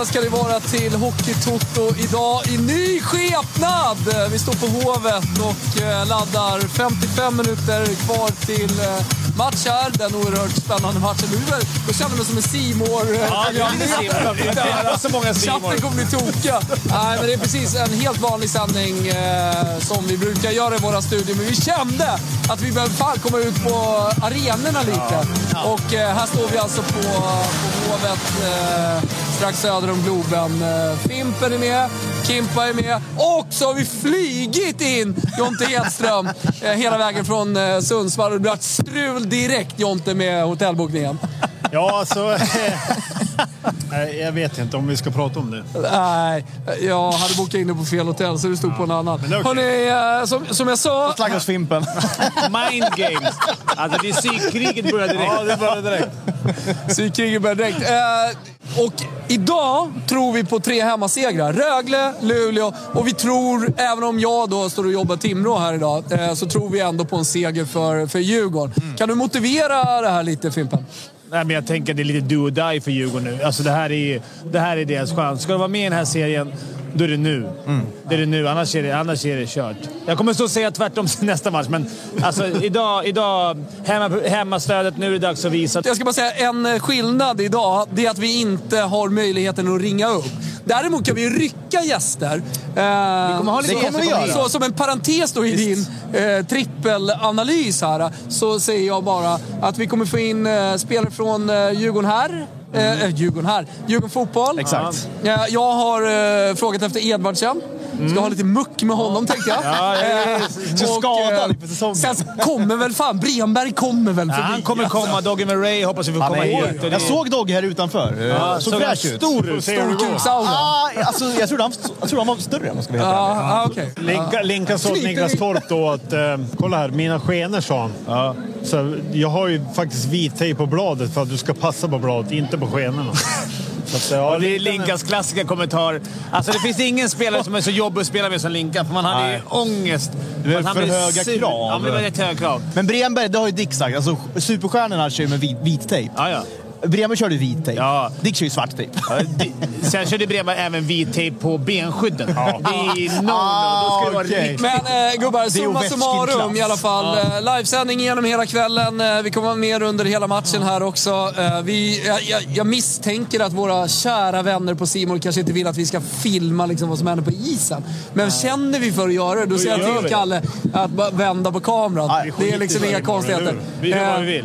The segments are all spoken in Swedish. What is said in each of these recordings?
välkomna ska ni vara till Hockeytoto idag i ny skepnad. Vi står på Hovet och eh, laddar 55 minuter kvar till eh, match här. Den oerhört spännande matchen. Nu då känner jag mig som en simor Ja, det är så många C-mål. Chatten kommer bli tokiga. Nej, men det är precis en helt vanlig sändning eh, som vi brukar göra i våra studior. Men vi kände att vi behövde fan komma ut på arenorna lite. Och eh, här står vi alltså på, på Hovet eh, strax söder om Globen. Eh, Fimpen är med, Kimpa är med och så har vi flygit in Jonte Hedström eh, hela vägen från eh, Sundsvall. Det blir ett strul direkt Jonte med hotellbokningen. Ja, alltså... Nej, jag vet inte om vi ska prata om det. Nej, jag hade bokat in det på fel hotell så det stod på en annan. okej. Hörrni, som, som jag sa... Slaggas Fimpen. Mind games. Alltså det är psykkriget börjar direkt. Ja, det började direkt. Psykkriget börjar direkt. Eh, och idag tror vi på tre hemmasegrar. Rögle, Luleå och vi tror, även om jag då står och jobbar Timrå här idag, eh, så tror vi ändå på en seger för, för Djurgården. Kan du motivera det här lite Fimpen? Nej, men jag tänker att det är lite do or die för Djurgården nu. Alltså det, här är, det här är deras chans. Ska de vara med i den här serien, då är det nu. Det är det nu, annars är det, annars är det kört. Jag kommer stå och säga tvärtom nästa match, men alltså, idag, idag hemma, hemmastödet, nu är det dags att visa. Jag ska bara säga en eh, skillnad idag. Det är att vi inte har möjligheten att ringa upp. Däremot kan vi rycka gäster. Eh, vi kommer ha lite Det kommer vi göra. Så som en parentes då i din eh, trippelanalys här så säger jag bara att vi kommer få in eh, spelare från eh, Djurgården här. Eh, eh, Djurgården här. Djurgården Fotboll. Exakt. Eh, jag har eh, frågat efter Edvardsen. Ska ha lite muck med honom tänkte jag. Ja, det är- Eh, Så skadad eh, inför säsongen. Sen kommer väl fan, Bremberg kommer väl Ja, förbi. han kommer komma. Doggy Murray hoppas vi får Han komma hit. Det- jag såg Dogge här utanför. Ja, såg såg fräsch ut. stor ut. Storkuksaura. Ah, alltså, jag trodde han, jag trodde han var större om jag ska vara helt. Ja, ah, okej. Linka, Linka sa till Niklas Torp då att eh, kolla här, mina skenor sa han. Så jag har ju faktiskt vit tejp på bladet för att du ska passa på bladet, inte på skenorna. Så ja, det är Linkas klassiska kommentar. Alltså det finns ingen spelare som är så jobbig att spela med som Linkan, för man hade ju Nej. ångest. Det är för blev höga sur. krav. Ja, men det var rätt höga krav. Men Bremberg, det har ju Dick sagt. Alltså, superstjärnorna kör ju med vit, vit tejp. Ja, ja. Bremberg körde vit tejp. Ja. Dick kör ju svart tejp. Ja, Sen körde Bremberg även vit tejp på benskydden. Det är no, Ah, no. Då ska det vara. Men eh, gubbar, summa summarum i alla fall. Eh, livesändning genom hela kvällen. Eh, vi kommer vara med under hela matchen här också. Vi, jag, jag, jag misstänker att våra kära vänner på Simon kanske inte vill att vi ska filma liksom, vad som händer på isen. Men känner vi för att göra det, då säger jag till. Kalle att vända på kameran. Nej, det är liksom inga konstigheter. Vi gör vad vi vill.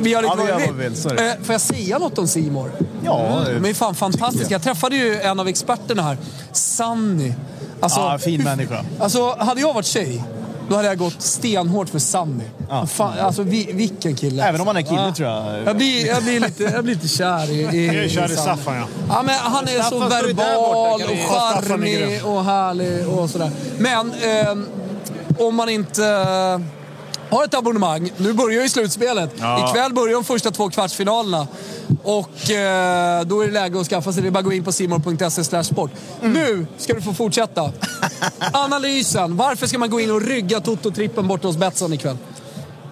Vi gör lite Ja, vad vi vill. så. Eh, får jag säga något om Simor? Ja, De är fan fantastiska. Jag träffade ju en av experterna här, Sanny. Alltså, Ja, fin människa. Alltså, hade jag varit tjej, då hade jag gått stenhårt för Sanny. Ja. Fan, alltså, vi, vilken kille. Även om han är kille Ja. tror jag. Jag blir, jag, blir lite, jag blir lite kär i, i, Jag är kär i Sanny. Staffan, ja. Ja, men han är så Staffan där verbal borta, och charmig och härlig och sådär. Men ehm, om man inte eh, har ett abonnemang, nu börjar ju slutspelet. Ja. Ikväll börjar de första två kvartsfinalerna. Och eh, då är det läge att skaffa sig det. Är bara att gå in på simor.se sport. Mm. Nu ska du få fortsätta. Analysen. Varför ska man gå in och rygga Toto-trippen borta hos Betsson ikväll?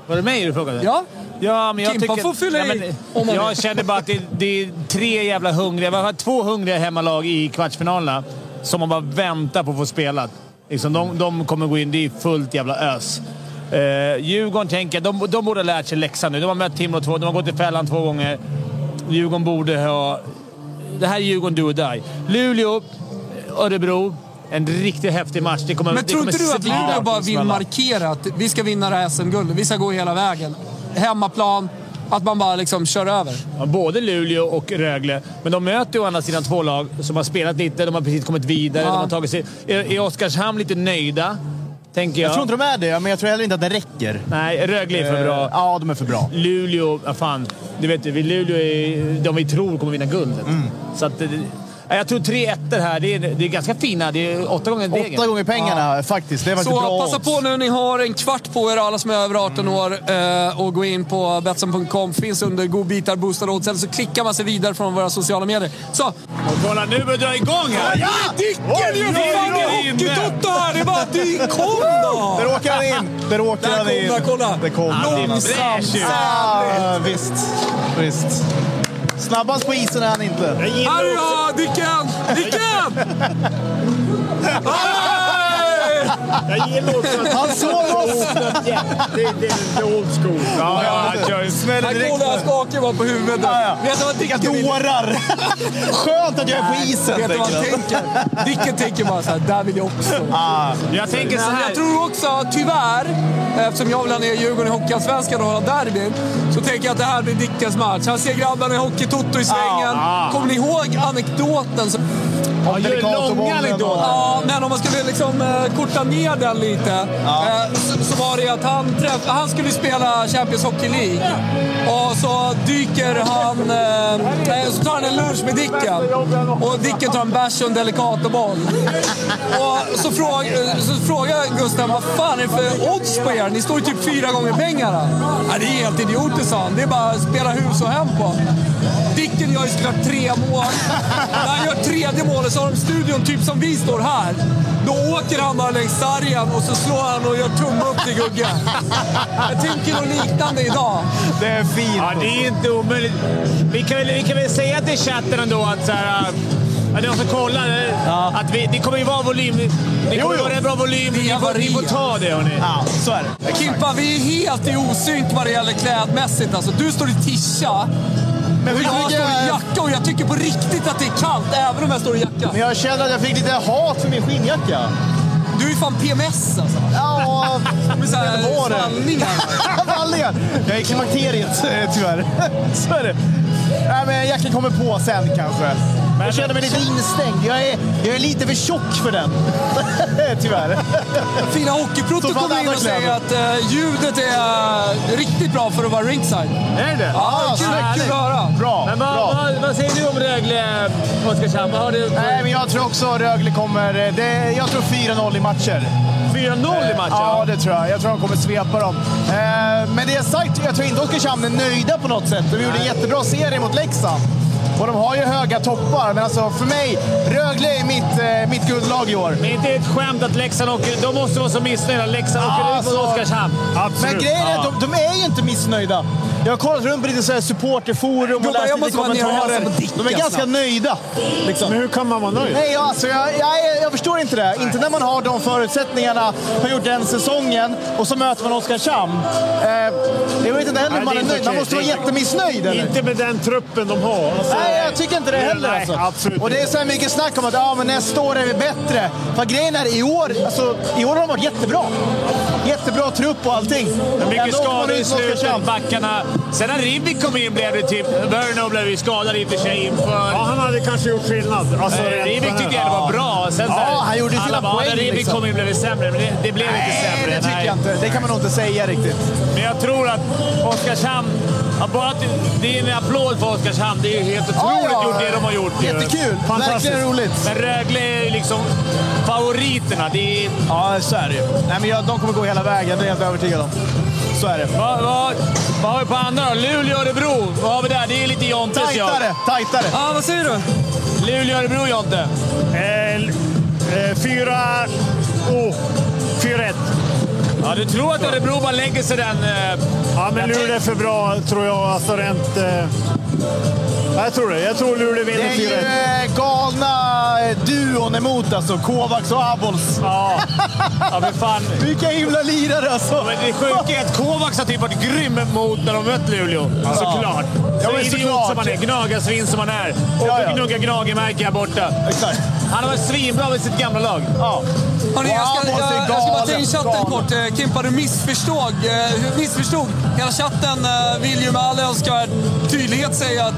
Var det mig du frågade? Ja? Ja, men jag Kimpa tycker... får fylla ja, i om man Jag känner bara att det, det är tre jävla hungriga... Vi har två hungriga hemmalag i kvartsfinalerna som man bara väntar på att få spela. Liksom, de, de kommer gå in. Det är fullt jävla ös. Uh, Djurgården tänker de, de borde ha lärt sig läxan nu. De har mött Timrå två, de har gått i fällan två gånger. Djurgården borde ha... Det här är Djurgården do or die. Luleå, Örebro. En riktigt häftig match. Det kommer, Men tror inte du att Luleå bara vill markera att vi ska vinna det här SM-guldet? Vi ska gå hela vägen. Hemmaplan, att man bara liksom kör över. Ja, både Luleå och Rögle. Men de möter ju å andra sidan två lag som har spelat lite, de har precis kommit vidare. Ja. De har tagit sig, är, är Oskarshamn lite nöjda? Tänker jag. Jag tror inte de är det, men jag tror heller inte att det räcker. Nej, Rögle är för Eh, bra. Ja, de är för bra. Luleå, ja fan. Du vet, Luleå är de vi tror kommer vinna guldet. Mm. Så att, jag tror tre ettor här. Det är, det är ganska fina. Det är åtta gånger degen. Åtta gånger pengarna faktiskt. Det var Så lite bra passa odds. på nu, ni har en kvart på er alla som är över 18 år eh, och gå in på Betsson.com. Finns under godbitar, boostade odds. Eller så klickar man sig vidare från våra sociala medier. Så! Och kolla, nu börjar det dra igång här! Ja, Dicken ju! Det är Hockeytoto här! Det är bara Dick, kom då! Där åker han in! Där åker Där han in. Det kom Ja, det är ju. Ah, visst. Visst. Snabbast på isen är han inte. Då, Dicken! Dicken! Hey! Jag gillar också att Han såg oss! det, det, det är old school. Ja, ja, han kör ju. Smäller Han direkt. går där skakig var på huvudet. Ja, ja. Vet du vad Vilka Dicken vill? dårar! Skönt att jag är på isen, Vet du vad han tänker han. tänker? Dicken tänker bara så här, där vill jag också. Ah, Jag tänker så här. jag tror också, tyvärr, eftersom jag vill ha ner Djurgården i Hockeyallsvenskan och hålla derbyn, så tänker jag att det här blir Dickens match. Han ser grabbarna i Hockey-Toto i svängen. Ja. Kommer ni ihåg anekdoten? Ja, Delicato-bollen långa anekdoter. ja, men om man skulle liksom eh, korta ner den lite, eh, så, så var det att han, träff, han skulle spela Champions Hockey League. Och så dyker han, eh, eh, så tar han en lunch med Dicken. Och Dicken tar en bärs och en Delicato-boll. Och så, fråg, eh, så frågar Gustav, vad fan är det för odds på er? Ni står ju typ fyra gånger pengarna. Ja, det är helt idiotiskt, sa han. Det är bara att spela hus och hem på. Dicken gör ju såklart tre mål. När han gör tredje målet så har de studion typ som vi står här. Då åker han bara längs sargen och så slår han och gör tumme upp till Gugge. Jag tänker något liknande idag. det är fint. Ja, det är inte omöjligt. Vi kan väl, vi kan väl säga till chatten ändå att så här, att de som kollar, eh, att vi, det kommer ju vara volym. Det kommer Jo, jo. vara en bra volym. Ni får, ni får ta det hörni. Ja, så är det. Kimpa, vi är helt i osynk vad det gäller klädmässigt. Alltså, du står i tischa. Men jag tycker står i jacka och jag tycker på riktigt att det är kallt även om jag står i jacka. Men jag känner att jag fick lite hat för min skinnjacka. Du är ju fan PMS alltså. Ja, Med så här det var det. Vallningar. Jag är klimakteriet, tyvärr. Så är det. Nej, men jackan kommer på sen kanske. Jag känner mig lite instängd. Jag är, jag är lite för tjock för den. Tyvärr. Fina fan kommer in och säger att eh, ljudet är riktigt bra för att vara ringside. Är det Ja, Ah, kul, kul att höra. Bra, Men vad, bra. vad, vad säger du om Rögle, Oskarshamn? Vad har du Nej, men jag tror också Rögle kommer... eh, Det, jag tror 4-0 i matcher. 4-0 i matchen? Ja, det tror jag. Jag tror de kommer svepa dem. Eh, Men det sagt, jag tror inte Oskarshamn är nöjda på något sätt. De gjorde en jättebra serie mot Leksand. Och de har ju höga toppar, men alltså för mig, Rögle är mitt, eh, mitt guldlag i år. Men inte ett skämt att Leksand åker... De måste vara så missnöjda. Leksand Ja, åker ut mot alltså- Oskarshamn. Absolut. Men grejen är att de, de är ju inte missnöjda. Jag har kollat runt på lite så här supporterforum och läst lite kommentarer. De är ganska alltså. nöjda. Liksom. Men hur kan man vara nöjd? Nej, alltså, jag, jag, jag förstår inte det. Inte när man har de förutsättningarna, har gjort den säsongen och så möter man Oskarshamn. Eh, jag vet inte heller om man är nöjd. Man okej. måste vara jättemissnöjd. Eller? Inte med den truppen de har. Alltså, Nej, jag tycker inte det heller. Nej, alltså. absolut och det är så här mycket snack om att ja, men nästa år är vi bättre. För grejen är, i år, alltså, i år har de varit jättebra. Jättebra trupp och allting. Men mycket man skador i slutet, backarna. Sen när Ribik kom in blev det typ... Verno blev ju skadad i och för sig inför... Ja, han hade kanske gjort skillnad. Alltså, Eh, Ribik tyckte jag det var bra. Sen, så här, Ja, han gjorde sina poäng, När Ribik liksom. kom in blev det sämre, men det, det blev inte Nej, sämre. det tycker jag inte. Det kan man nog inte säga riktigt. Men jag tror att Oskarshamn... Ja, bara att det är en applåd för Oskarshamn. Det är ju helt otroligt Ja, ja. gjort det de har gjort. Jättekul. Fantastiskt. Verkligen roligt. Men Rögle är ju liksom favoriterna. Det är, Ja, så är det ju. Nej, men jag, de kommer gå hela vägen, det är jag helt övertygad om. Så är det. vad, vad, vad har vi på andra då? Luleå, Örebro. Vad har vi där? Det är lite Jontes jag. Tajtare, tajtare. Ja, vad säger du? Luleå, Örebro, Jonte. Eh, eh, fyra... Oh, fyra ett. Ja, du tror att Örebro bara lägger sig den... Eh, Ja, men Luleå är för bra, tror jag. Alltså rent... Eh, jag tror det. Jag tror Luleå Det vinner är ju 4-1. eh, galna eh, duon emot alltså. Kovacs och Abols. Ja, ja men fan. Vilka himla lirare alltså! Men det sjuka är att Kovacs har typ varit grym mot när de mött Luleå. Såklart. Ja, Så men idiot såklart. som han är, gnagarsvin som han är. Och Ja, ja. gnugga gnagermärke här borta. Exakt. Han har varit svinbra med sitt gamla lag. Ja. Hörrni, jag, ska, jag, jag ska bara ta in chatten kort. Eh, Kimpa, du missförstod. Missförstod. Hela chatten vill ju med all önskvärd tydlighet säga att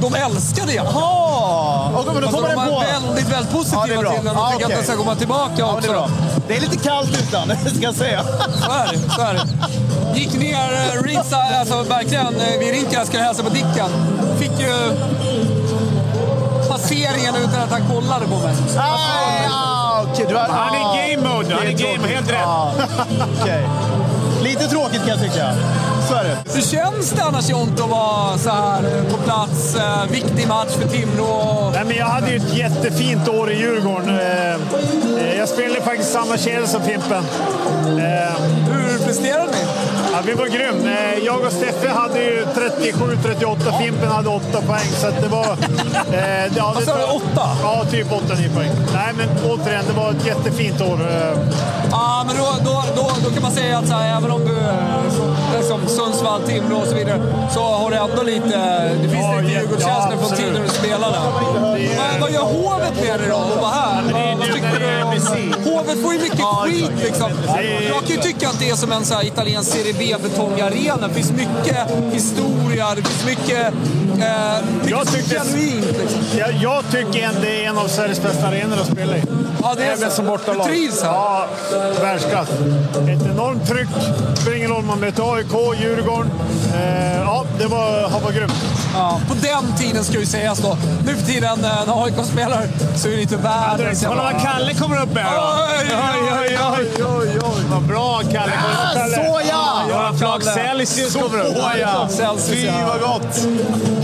de älskar det. Jaha! Och men då Alltså, kommer de den på. är väldigt, väldigt positiva Ja, det är bra. till den och Ja, tycker att okej. den ska komma tillbaka Ja, också. det är bra. Det är lite kallt utan, ska jag säga. Så är det. Så är det. Gick ner eh, ringside, alltså verkligen eh, vid rinken, jag skulle hälsa på Dicken. Fick ju passeringen utan att han kollade på mig. Nej, ja, okej, du har- Han är i game mode. Han är det game, helt rätt. Ja, okej. Lite tråkigt kan jag tycka. Så är det. Hur känns det annars Jonte att vara så här på plats? Eh, viktig match för Timrå. Nej, men jag hade ju ett jättefint år i Djurgården. Eh, eh, Jag spelade faktiskt samma kedja som Fimpen. Eh, Hur presterade ni? Ja, vi var grym. Eh, Jag och Steffe hade ju 37-38, Fimpen hade 8 poäng. Så det var... Eh, ja, sa du, åtta? Ja, typ 8-9 poäng. Nej, men återigen, det var ett jättefint år. Eh, Ja, men då, då, då, då kan man säga att så här, även om du är som Sundsvall, Timrå och så vidare, så har du ändå lite... Det finns Ja, lite ja, Djurgårdskänslor från absolut. tiden du spelade. Vad, vad gör Hovet med dig då, att vara här? Vad tycker du om... Hovet får ju mycket skit liksom. Jag kan ju tycka att det är som en så här italiensk Serie B-betongarena. Det finns mycket historia, det finns mycket... Eh, mycket Jag tyckte- genuint liksom. jag, jag tycker att det är en av Sveriges bästa arenor att spela i. Ja, det är Även så. som bortalag. Du trivs här? Ja, världsklass. Ett enormt tryck. Spelar ingen roll om man möter AIK, Djurgården. Eh, ja, det var, han var grym. Ja, på den tiden ska ju sägas då. Nu för tiden eh, när AIK spelar så är det inte världens Kolla vad Kalle kommer upp med då. Oj, oj, oj, oj. Vad bra Kalle ja! Ja, Flak Celsius kommer upp. Så ja! Celsius, Fy ja. vad gott!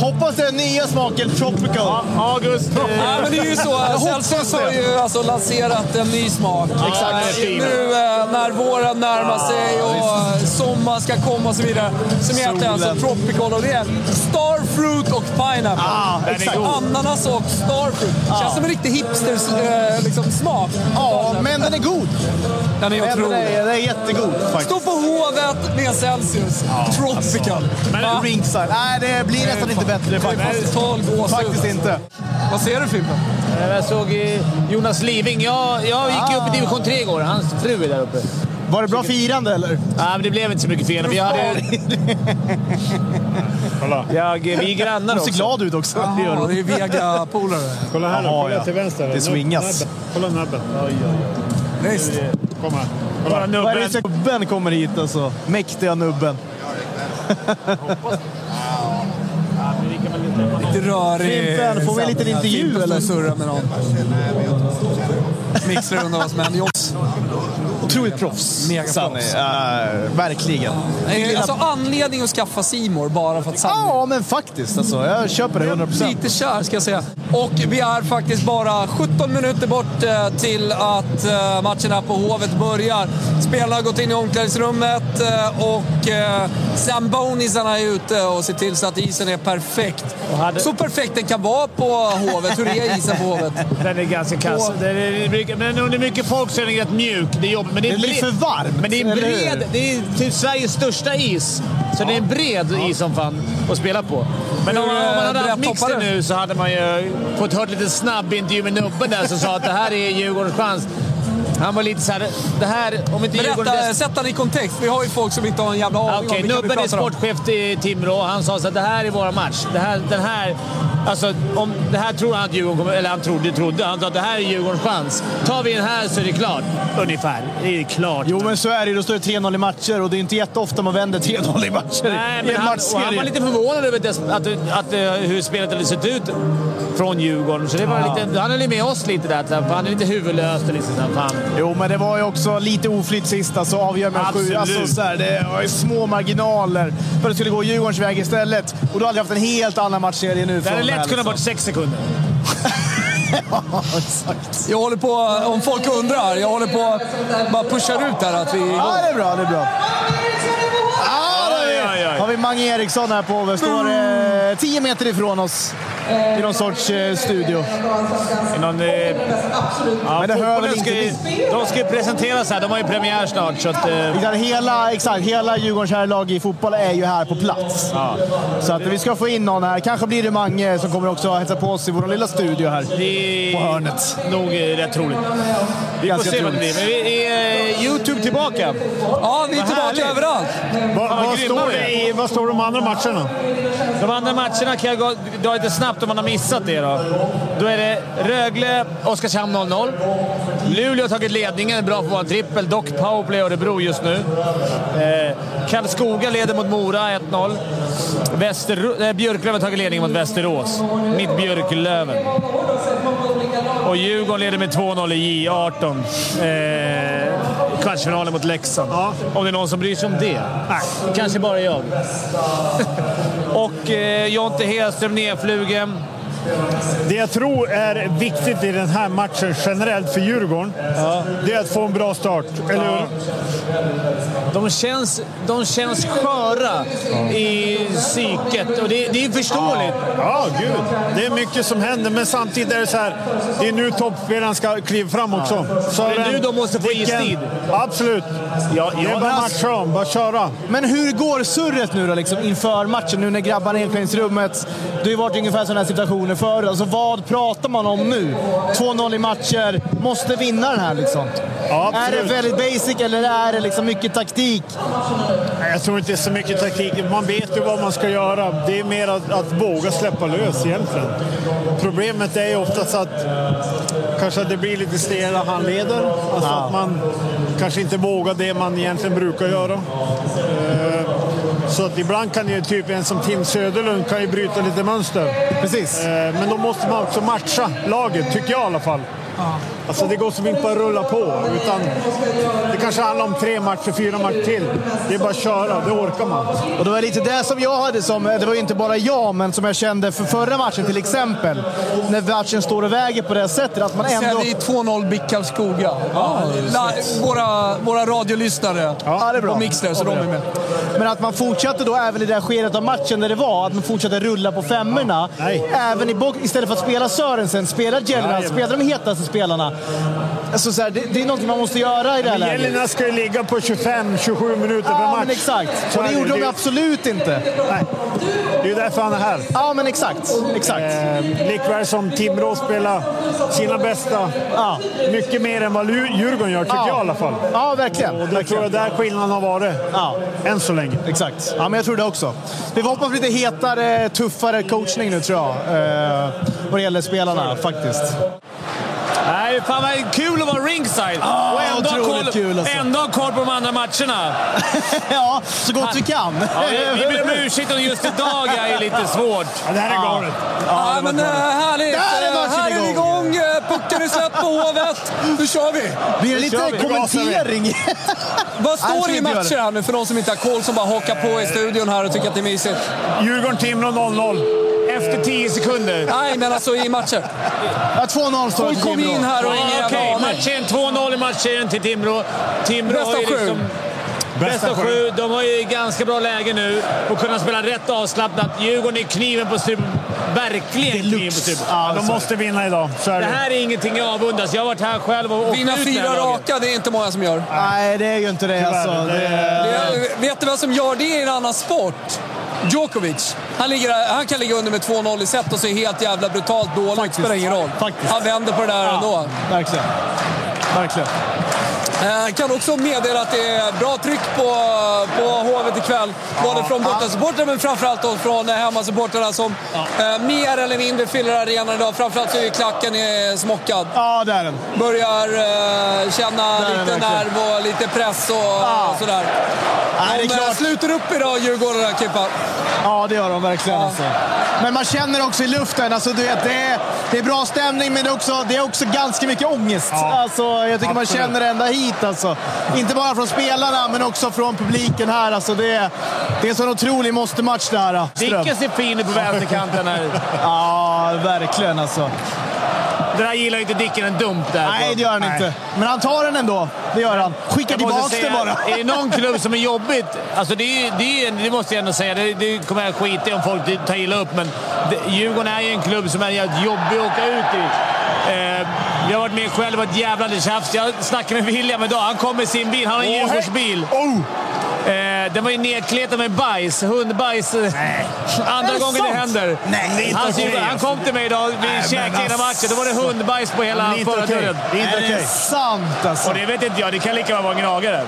Hoppas det är nya smaken Tropical. August. Ja, men det är ju så. Celsius har ju alltså lanserat en ny smak. Exakt. Eh, Nu eh, när våren närmar sig och sommar ska komma och så vidare. Som heter alltså Tropical och det är Starfruit och Pineapple. Ah, Den är exakt. Ananas och Starfruit. Känns som en riktig hipsters eh, liksom, smak. Ja, men den är god. Den är Den otrolig. är, den är jättegod faktiskt. Stå på Hovet med Celsius. Tropical. Va? Ringside. Nej, det blir nästan inte bättre faktiskt. Total gåshud. Faktiskt inte. Vad ser du Fimpen? Jag såg Jonas Living. Jag, jag gick ju upp i division 3 igår. Hans fru är där uppe. Var det bra firande eller? Ja, men det blev inte så mycket fel. Vi, hade, Kolla, jag, vi är grannar Du ser också. glad ut också. Ja, det är Vega-polare. kolla här nu. Jaha, Kolla ja. till vänster. Det swingas. Kolla näbben. Visst. Kom här. Bara Kolla. Vad är det nubben. så nubben kommer hit alltså? Mäktiga nubben. Lite rörig. Fimpen, får vi en liten intervju, eller? och surrar med någon. Mixar undan oss med en Johns. Otroligt proffs. Sanni. Äh, verkligen. Nej, Alltså anledning att skaffa Simor bara för att Sanni Ja, men faktiskt alltså. Jag köper det 100%. Lite kär ska jag säga. Och vi är faktiskt bara 17 minuter bort eh, till att eh, matcherna på Hovet börjar. Spelarna har gått in i omklädningsrummet eh, och eh, Zambonisarna är ute och ser till så att isen är perfekt. Hade- Så perfekt den kan vara på Hovet. Hur är isen på Hovet? Den är ganska kass. Och- Det är, mycket- men om det är mycket folk så är den rätt mjuk. Det är jobbigt. Men det är, blir för varmt, Men det är bred... Det är typ Sveriges största is. Så det är en bred is som fan att spela på. Men om, man- om man hade eh, haft mixen nu så hade man ju fått hört lite snabb intervju med Nubben där som sa att det här är Djurgårdens chans. Han var lite såhär, det här, om inte Djurgården... Berätta, sätt den i kontext. Vi har ju folk som inte har en jävla aning Ja, om vilka vi Nubben är pratar om. sportchef i Timrå. Han sa så att det här är vår match. Det här, den här, alltså, om, det här tror han att Djurgården kommer... Eller han trodde, trodde. Han sa att det här är Djurgårdens chans. Tar vi den här så är det klart. Ungefär. Det är klart. Jo, men så är det. Då står det 3-0 i matcher och det är inte jätteofta man vänder 3-0 i matcher. Nej, I men en han, han var lite förvånad över att, att, att, eh, hur spelet hade sett ut från Djurgården. Så det var lite, han höll ju med oss lite där. För han är lite huvudlös. Liksom, fan. Jo, men det var ju också lite oflytt sista, så avgör med sju. Absolut. Alltså, så här, det var ju små marginaler för att det skulle gå Djurgårdens väg istället. Och du hade haft en helt annan matchserie nu. Från lätt här, kunnat liksom. vara sex sekunder. Ja, exakt. Jag håller på, om folk undrar, jag håller på bara pushar ut här att vi... Ja, det är bra. Det är bra. Ah, då oj, vi- har vi Mange Eriksson här på. Vi står eh, 10 meter ifrån oss i någon sorts eh, studio. I någon, eh, ja, Men det hör väl ju, De ska ju presenteras här. De har ju premiär snart. Så att, eh, Exakt, hela, exakt, hela Djurgårdens herrlag i fotboll är ju här på plats. Så att vi ska få in någon här. Kanske blir det Mange som kommer också hälsa på oss i vår lilla studio här. det är På hörnet. nog eh, rätt troligt. Vi får se vad det blir. Men vi är eh, Youtube tillbaka. Ja, vi är Vad tillbaka härligt. överallt. Vad, står det i, vad står de andra matcherna? De andra matcherna kan jag gå- dra lite snabbt om man har missat det. Då, då är det Rögle, Oskarshamn 0-0. Luleå har tagit ledningen, bra för att en trippel. Dock powerplay Örebro just nu. Eh, Karlskoga leder mot Mora 1-0. Väster, eh, Björklöven har tagit ledningen mot Västerås. Mitt Björklöven. Och Djurgården leder med 2-0 i J18. Eh, kvartsfinalen mot Leksand. Om det är någon som bryr sig om det. Nej, kanske bara jag. och eh, Jonte Hedström nedflugen. Det jag tror är viktigt i den här matchen generellt för Djurgården, det är att få en bra start. Eller hur? De känns, de känns sköra i psyket och det, det är förståeligt. Ja, gud. Det är mycket som händer, men samtidigt är det så här. Det är nu toppspelaren ska kliva fram också. Så Det är nu de måste få istid. Absolut. Ja, Det är ja, bara matcha dem, bara köra. Men hur går surret nu då liksom, inför matchen? Nu när grabbarna är i omklädningsrummet. Det har ju varit ungefär sådana här situationer förr. Alltså, vad pratar man om nu? 2-0 i matcher. Måste vinna den här liksom. Ja, är det väldigt basic eller är det liksom mycket taktik? Jag tror inte det är så mycket taktik. Man vet ju vad man ska göra. Det är mer att, att våga släppa lös egentligen. Problemet är ju oftast att kanske det blir lite stela handleder. Alltså att man kanske inte vågar det man egentligen brukar göra. Så att ibland kan ju typ en som Tim Söderlund kan ju bryta lite mönster. Precis. Eh, Men då måste man också matcha laget, tycker jag i alla fall. Alltså det går som inte bara rulla på. Utan det kanske handlar om tre matcher, fyra matcher till. Det är bara att köra, det orkar man. Och det var lite det som jag hade som, det var ju inte bara jag, men som jag kände för förra matchen till exempel. När matchen står och väger på det sättet. Att man ändå... Säger vi 2-0 BIK Karlskoga. Ja, la- våra, våra radiolyssnare Ja, det är bra. på Mixler, så de är med. Men att man fortsatte då även i det här skedet av matchen där det var, att man fortsatte rulla på femmorna. Nej. Även i box, istället för att spela Sörensen, spela Jajamän. spela de hetaste spelarna. Alltså så här, det, det är någonting man måste göra i det här läget. Gällorna ska ju ligga på 25-27 minuter per Ja, match. men exakt. Så Och det gjorde de Det- absolut inte. Nej. Det är ju därför han är här. Ja, men exakt. Exakt. Eh, likväl som Timrå spelar sina bästa. Ja. Mycket mer än vad Djurgården gör, tycker Ja. jag i alla fall. Ja, verkligen. Och det tror verkligen. jag där skillnaden har varit. Ja. Än så länge. Exakt. Ja, men jag tror det också. Vi får hoppas på lite hetare, tuffare coachning nu tror jag. Eh, vad det gäller spelarna faktiskt. Fan vad kul att vara ringside! Ja, och ändå ha koll, kul, alltså. ändå ha koll på de andra matcherna. ja, så gott vi kan. Ja, vi- vi ber om ursäkt om just idag är lite svårt. Ja, det här är galet. Ja, men äh, härligt! Där är Eh, matchen här är igång. igång! Eh, Pucken är släppt på Hovet. Nu kör vi! Blir det lite vi. kommentering? Vad står det i matcher här nu för de som inte har koll, som bara hakar på i studion här och tycker att det är mysigt? Djurgården-Timrå 0-0. Efter 10 sekunder. Nej, men alltså i matcher. Ja, 2-0 står det Folk till kom in här och Ja, ingen aning. matchen 2-0 i matchen till Timrå. Timrå Bästa har ju sju. liksom... Bästa sju. De har ju ganska bra läge nu och kunna spela rätt avslappnat. Djurgården är kniven på strupen. Verkligen kniven på strupen. Ja, de måste vinna idag. Så är Det det. här är ingenting jag avundas. Jag har varit här själv och åkt Vinna ut fyra raka, det är inte många som gör. Nej, det är ju inte det alltså. det- Det... Det- Vet du vad som gör det i en annan sport? Djokovic. Han, ligger, han kan ligga under med 2-0 i set och se helt jävla brutalt dåligt. Faktiskt. spelar ingen roll. Faktiskt. Han vänder på det där ändå. Verkligen. Verkligen. Eh, kan också meddela att det är bra tryck på, på Hovet ikväll. Både från bortasupportrarna men framförallt då från eh, hemmasupportrarna som eh, mer eller mindre fyller arenan idag. Framförallt så är klacken eh, smockad. Ja, det är den. Börjar eh, känna Där är lite nerv och lite press och, Ja. och sådär. Nej, det De är klart. sluter upp idag, Djurgårdarna, Kippa. Ja, det gör de verkligen. Ja. Alltså. Men man känner också i luften, alltså, du vet, det, är, det är bra stämning men det är också, det är också ganska mycket ångest. Alltså, jag tycker man Absolut. känner det ända hit. Alltså. Inte bara från spelarna men också från publiken här. Alltså, det, är, det är en sån otrolig måste-match det här. Ström. Dicken ser fin ut på vänsterkanten här. Ja, verkligen alltså. Det där gillar ju inte Dicken en dump där. Nej, det gör han inte. Men han tar den ändå. Det gör han. Skickar tillbaka säga, den bara. Är det någon klubb som är jobbigt? Alltså det, är, det, är, det måste jag ändå säga. Det, det kommer jag skita i om folk tar illa upp, men det, Djurgården är ju en klubb som är jävligt jobbig att åka ut i. Eh, jag har varit med själv och ett jävla tjafs. Jag snackade med William idag. Han kom med sin bil. Han har en hej. Djurgårdsbil. Oh! Eh, den var ju nedkletad med bajs. Hundbajs. Andra Är det gången det sant? händer. Nej, det är han, okej, han alltså. kom till mig idag. Vi Nej, käkade hela matchen. Då var det hundbajs på hela Det okej. förardörren. Det är inte det okej. sant alltså? Och det vet inte jag. Det kan lika väl vara en gnagare.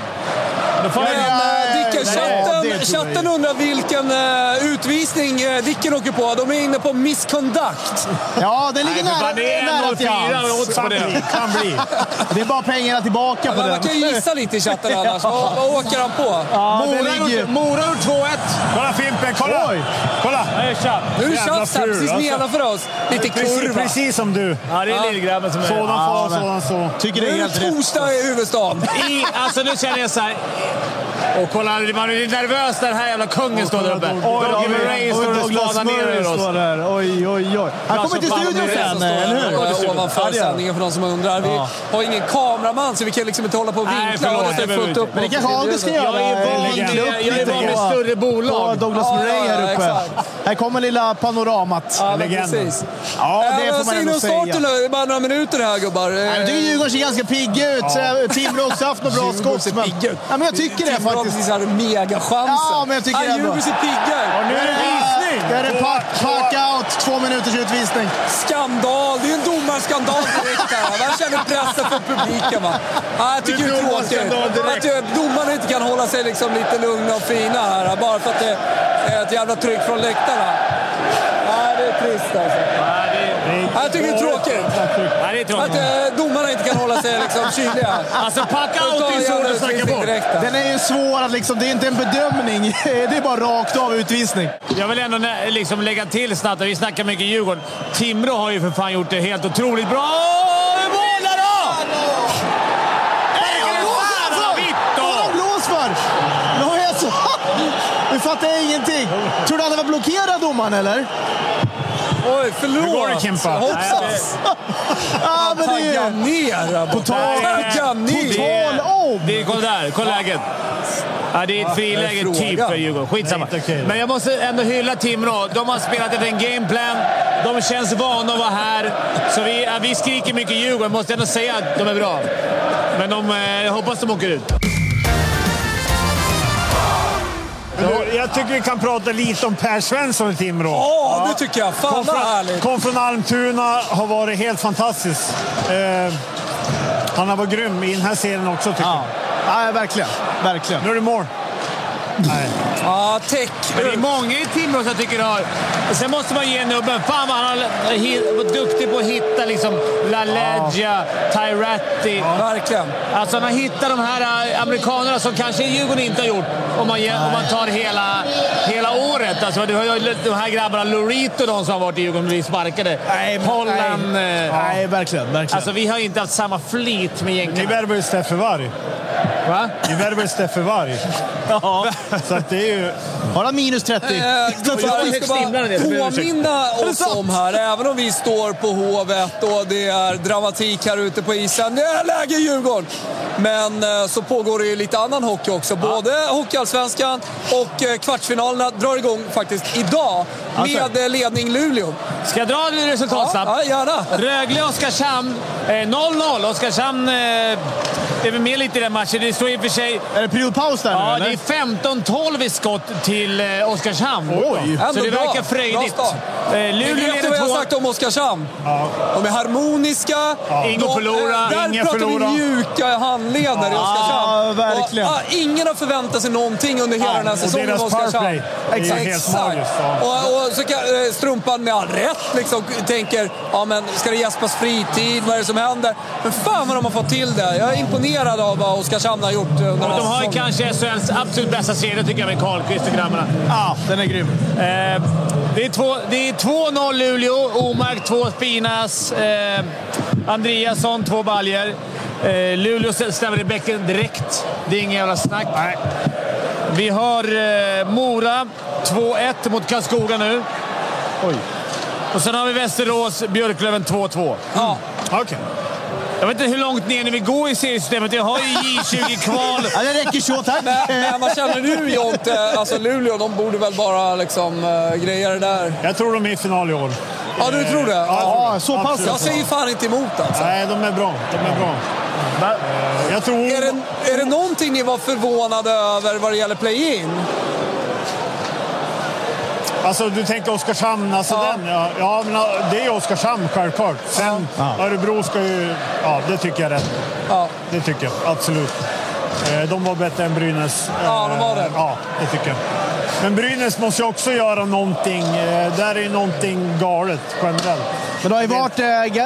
Då får Men Dicken, chatten, chatten undrar vilken eh, utvisning eh, Dicken åker på. De är inne på misconduct. Ja, det ligger Nej, nära, det är nära till 1,04 hands. Kan det. bli, kan bli. Det är bara pengarna tillbaka på Men den. man kan ju gissa lite i chatten annars. Vad, vad åker han på? Ja, Mora ligger Mora har gjort 2-1. Kolla Fimpen, kolla! Oj. Kolla! Nu är det tjafs här precis alltså. nedanför oss. Lite kurva. precis som du. Ja, det är lillgrabben som är... Sådan men- sådan så. Tycker det Nu är är helt det rätt. torsdag i huvudstaden. I, alltså nu känner jag så här. Och kolla, man är nervös när den här jävla kungen står där uppe. Doggy Murray står och spanar ner står oss. där. Oj, oj, oj. Han kommer till studion sen, eller hur? Ovanför sändningen för de som undrar. Vi har ingen kameraman så vi kan liksom inte hålla på och Nej, vinkla. förlåt, och det det är behöver fullt upp. Men det kanske August göra. Jag är van på- större bolag. Douglas Murray här uppe. Här kommer lilla panoramat. Ja, Legenden. precis. Ja, det får man ändå säga. starten nu? Det är bara några minuter här gubbar. Nej, tycker Djurgården ser ganska pigga ut. Ja. Timrå har också haft några bra skott. ser Men, pigga ut. ja, men jag tycker det Timrå har faktiskt. precis här megachansen. Ja, men jag tycker ändå. Djurgården ser pigga ut. Nu är det är det pack, pack out. Två minuters utvisning. Skandal! Det är en domarskandal direkt här. Man känner pressen från publiken. Va? Ja, jag tycker det är tråkigt att domarna inte kan hålla sig liksom lite lugna och fina här. Bara för att det är ett jävla tryck från läktarna. Ja, det är trist alltså. Ja, jag tycker det är tråkigt. Nej, det är tråkigt. Att eh, domarna inte kan hålla sig liksom kyliga. Alltså, pack out Ta är svårt jävla att snacka bort. Den är ju svår att liksom, det är inte en bedömning. Det är bara rakt av utvisning. Jag vill ändå liksom lägga till snabbt, vi snackar mycket Djurgården. Timrå har ju för fan gjort det helt otroligt bra. Så. Nu fattar ingenting. Tror du att han var blockerad domaren eller? Oj, förlåt! Hur går det, Kimpa? Hoppsas! Ja, men det Tagga är... ner borta. Total- Tagga ner! Total om! Det är, kolla där, kolla läget. Ja, det är ett friläge typ för Djurgården. Skitsamma. Men jag måste ändå hylla Timrå. De har spelat efter en gameplan. De känns vana att vara här. Så vi, ja, vi skriker mycket Djurgården. Måste ändå säga att de är bra. Men de, eh, jag hoppas de åker ut. Jag tycker vi kan prata lite om Per Svensson i Timrå. Ja, det tycker jag. Fan Kom vad från, härligt. kom från Almtuna, har varit helt fantastisk. Eh, han har varit grym i den här serien också tycker Ja, ja verkligen. Verkligen. jag. Nu är det mål. Nej. Ja, täck. Men det är många i Timrå som jag tycker har... Sen måste man ge nubben... Fan vad han har varit duktig på att hitta liksom LaLeggia, Tyratti. Verkligen. Alltså han har hittat de här äh, amerikanerna som kanske Djurgården inte har gjort om man, om man tar hela, hela året. Alltså, du har ju de här grabbarna, Lorito, de som har varit i Djurgården och blivit sparkade. Nej, men- Holland. Nej, eh, nej verkligen. verkligen. Alltså vi har inte haft samma flit med Ni jänkarna. värvar ju Steffe Varg. Va? Ni värvar ju Steffe Varg. ja. Så att det är ju... Har han minus 30? Eh, jag ska bara påminna oss om här, även om vi står på Hovet och det är dramatik här ute på isen. Det är läge i Djurgården! Men eh, så pågår det ju lite annan hockey också. Både Hockeyallsvenskan och eh, kvartsfinalerna drar igång faktiskt idag Alltså. med ledning Luleå. Ska jag dra resultat Ja, snabbt? ja, gärna. Rögle-Oskarshamn 0-0. Oskarshamn eh, är väl med lite i den matchen. Det står i och för sig... Är det periodpaus där Ja, nu det eller? är 15-12 i skott till eh, Oskarshamn. Oj. Så det verkar frejdigt. Eh, Luleå vet ju vad jag har leder sagt 2 om Oskarshamn. De är harmoniska. De- förlorar. eh, Där Ingen pratar förlorar. vi mjuka handleder i Oskarshamn. Ja, verkligen. Och, ah, ingen har förväntat sig någonting under hela Nej, den här säsongen med Oskarshamn. magiskt, ja. Och, och så kan eh, Strumpan med all rätt liksom tänker, ja men ska det gäspas fritid? Vad är det som händer? Men fan vad de har fått till det. Jag är imponerad av vad Oskarshamn har gjort under här De har ju kanske SHLs absolut bästa serie tycker jag med Karlqvist och grabbarna. Ja, den är grym. Eh, det är två- det är 2-0 Luleå. Omark två Spinas. Eh, Andreasson två baljer. Eh, Luleå stämmer i bäcken direkt. Det är ingen jävla snack. Vi har eh, Mora 2-1 mot Karlskoga nu. Oj. Och sen har vi Västerås, Björklöven 2-2. Ja. Okej. Jag vet inte hur långt ner ni vill gå i seriesystemet. Jag har ju J20-kval. Ja, det räcker så, tack. Men, men vad känner du Jonte? Alltså Luleå, de borde väl bara liksom uh, greja det där. Jag tror de är i final i år. Ja, du tror det? Ja, Ja, så pass. Jag säger fan inte emot alltså. Nej, de är bra. De är bra. Eh, Jag tror... Är det, är det någonting ni var förvånade över vad det gäller play-in? Alltså, du tänker Oskarshamn, alltså Ja. den. Ja, ja, men ja, det är Oskarshamn självklart. Sen Örebro ska ju... Ja, det tycker jag är rätt. Ja. Det tycker jag absolut. Eh, De var bättre än Brynäs. Ja, de var det. Eh, Ja, det tycker jag. Men Brynäs måste ju också göra någonting. Eh, Där är ju någonting galet generellt. Men det har ju varit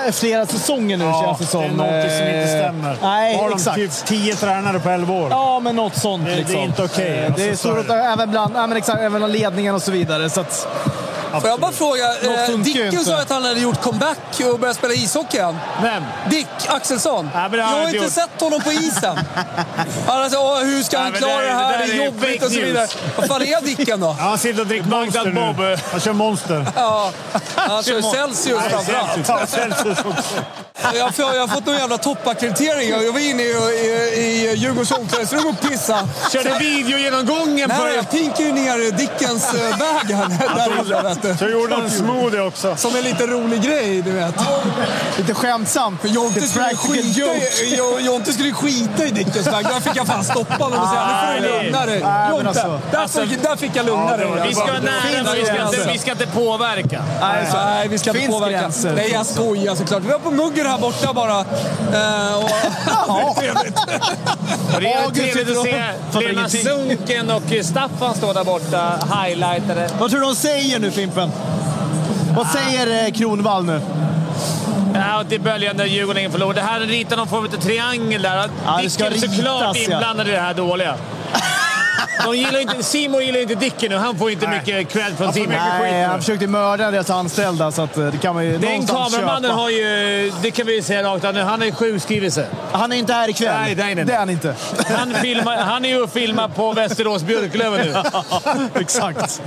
eh, flera säsonger nu Ja, känns det som. det är någonting som inte Eh, stämmer. Nej, Har de exakt. typ tio tränare på elva år? Ja, men något sånt. Det- det är liksom. inte okej. Eh, Alltså, Det är stort, det. även bland men exakt, även ledningen och så vidare. Så att, Får jag bara fråga, eh, Dicken sa att han hade gjort comeback och börjat spela ishockey igen. Vem? Dick Axelsson. Ja, det jag har inte gjort. sett honom på isen. Han "Åh, hur ska Ja, han klara det- det här? det Det är jobbigt och så vidare. Vad fan är Dicken då? Han sitter och dricker Monster nu. Bob. Han kör Monster. Ja, han kör Celsius framförallt. Ta Celsius också. Jag har, jag har fått någon jävla toppackreditering. Jag var inne i, i, i Djurgårdens omklädningsrum och pissade. Körde videogenomgången på... Nej, jag pinkade ju ner Dickens eh, bag här där du. Så gjorde han en smoothie också. Som en liten rolig grej, du vet. Lite skämtsamt. För Jonte Lite skulle, skita i, Jonte skulle skita i Dickens bag. Där fick jag fan stoppa honom och säga nu får du lugna dig. Jonte, alltså- där, alltså- fick, där fick jag lugna dig. Vi ska vara nära, men vi ska, inte, vi ska inte påverka. Nej, nej, vi ska inte påverka. gränser. Nej, jag skojar såklart. Vi var på muggen här borta bara. Eh, och, Ja. Och det är trevligt att se Lena. Sunken och Staffan stå där borta, highlightade. Vad tror du de säger nu, Fimpen? Vad säger eh, Kronwall nu? Ja, och till böljan där Djurgården förlorade. Det här ritar någon form av triangel där. Ja, det ska Dicken är såklart ritas, ja. inblandad i det här dåliga. De gillar inte, Simon gillar inte Dicken nu. Han får inte mycket cred från Simon. Nej, han försökte mörda deras anställda, så att eh, det kan man ju Den kameramannen köpa. har ju, det kan vi ju säga rakt nu, han är sjukskriven sig. Han är inte här ikväll. Nej, nej, nej. Det är han inte. Han, filmar, han är ju och filmar på Västerås Björklöven nu. Exakt.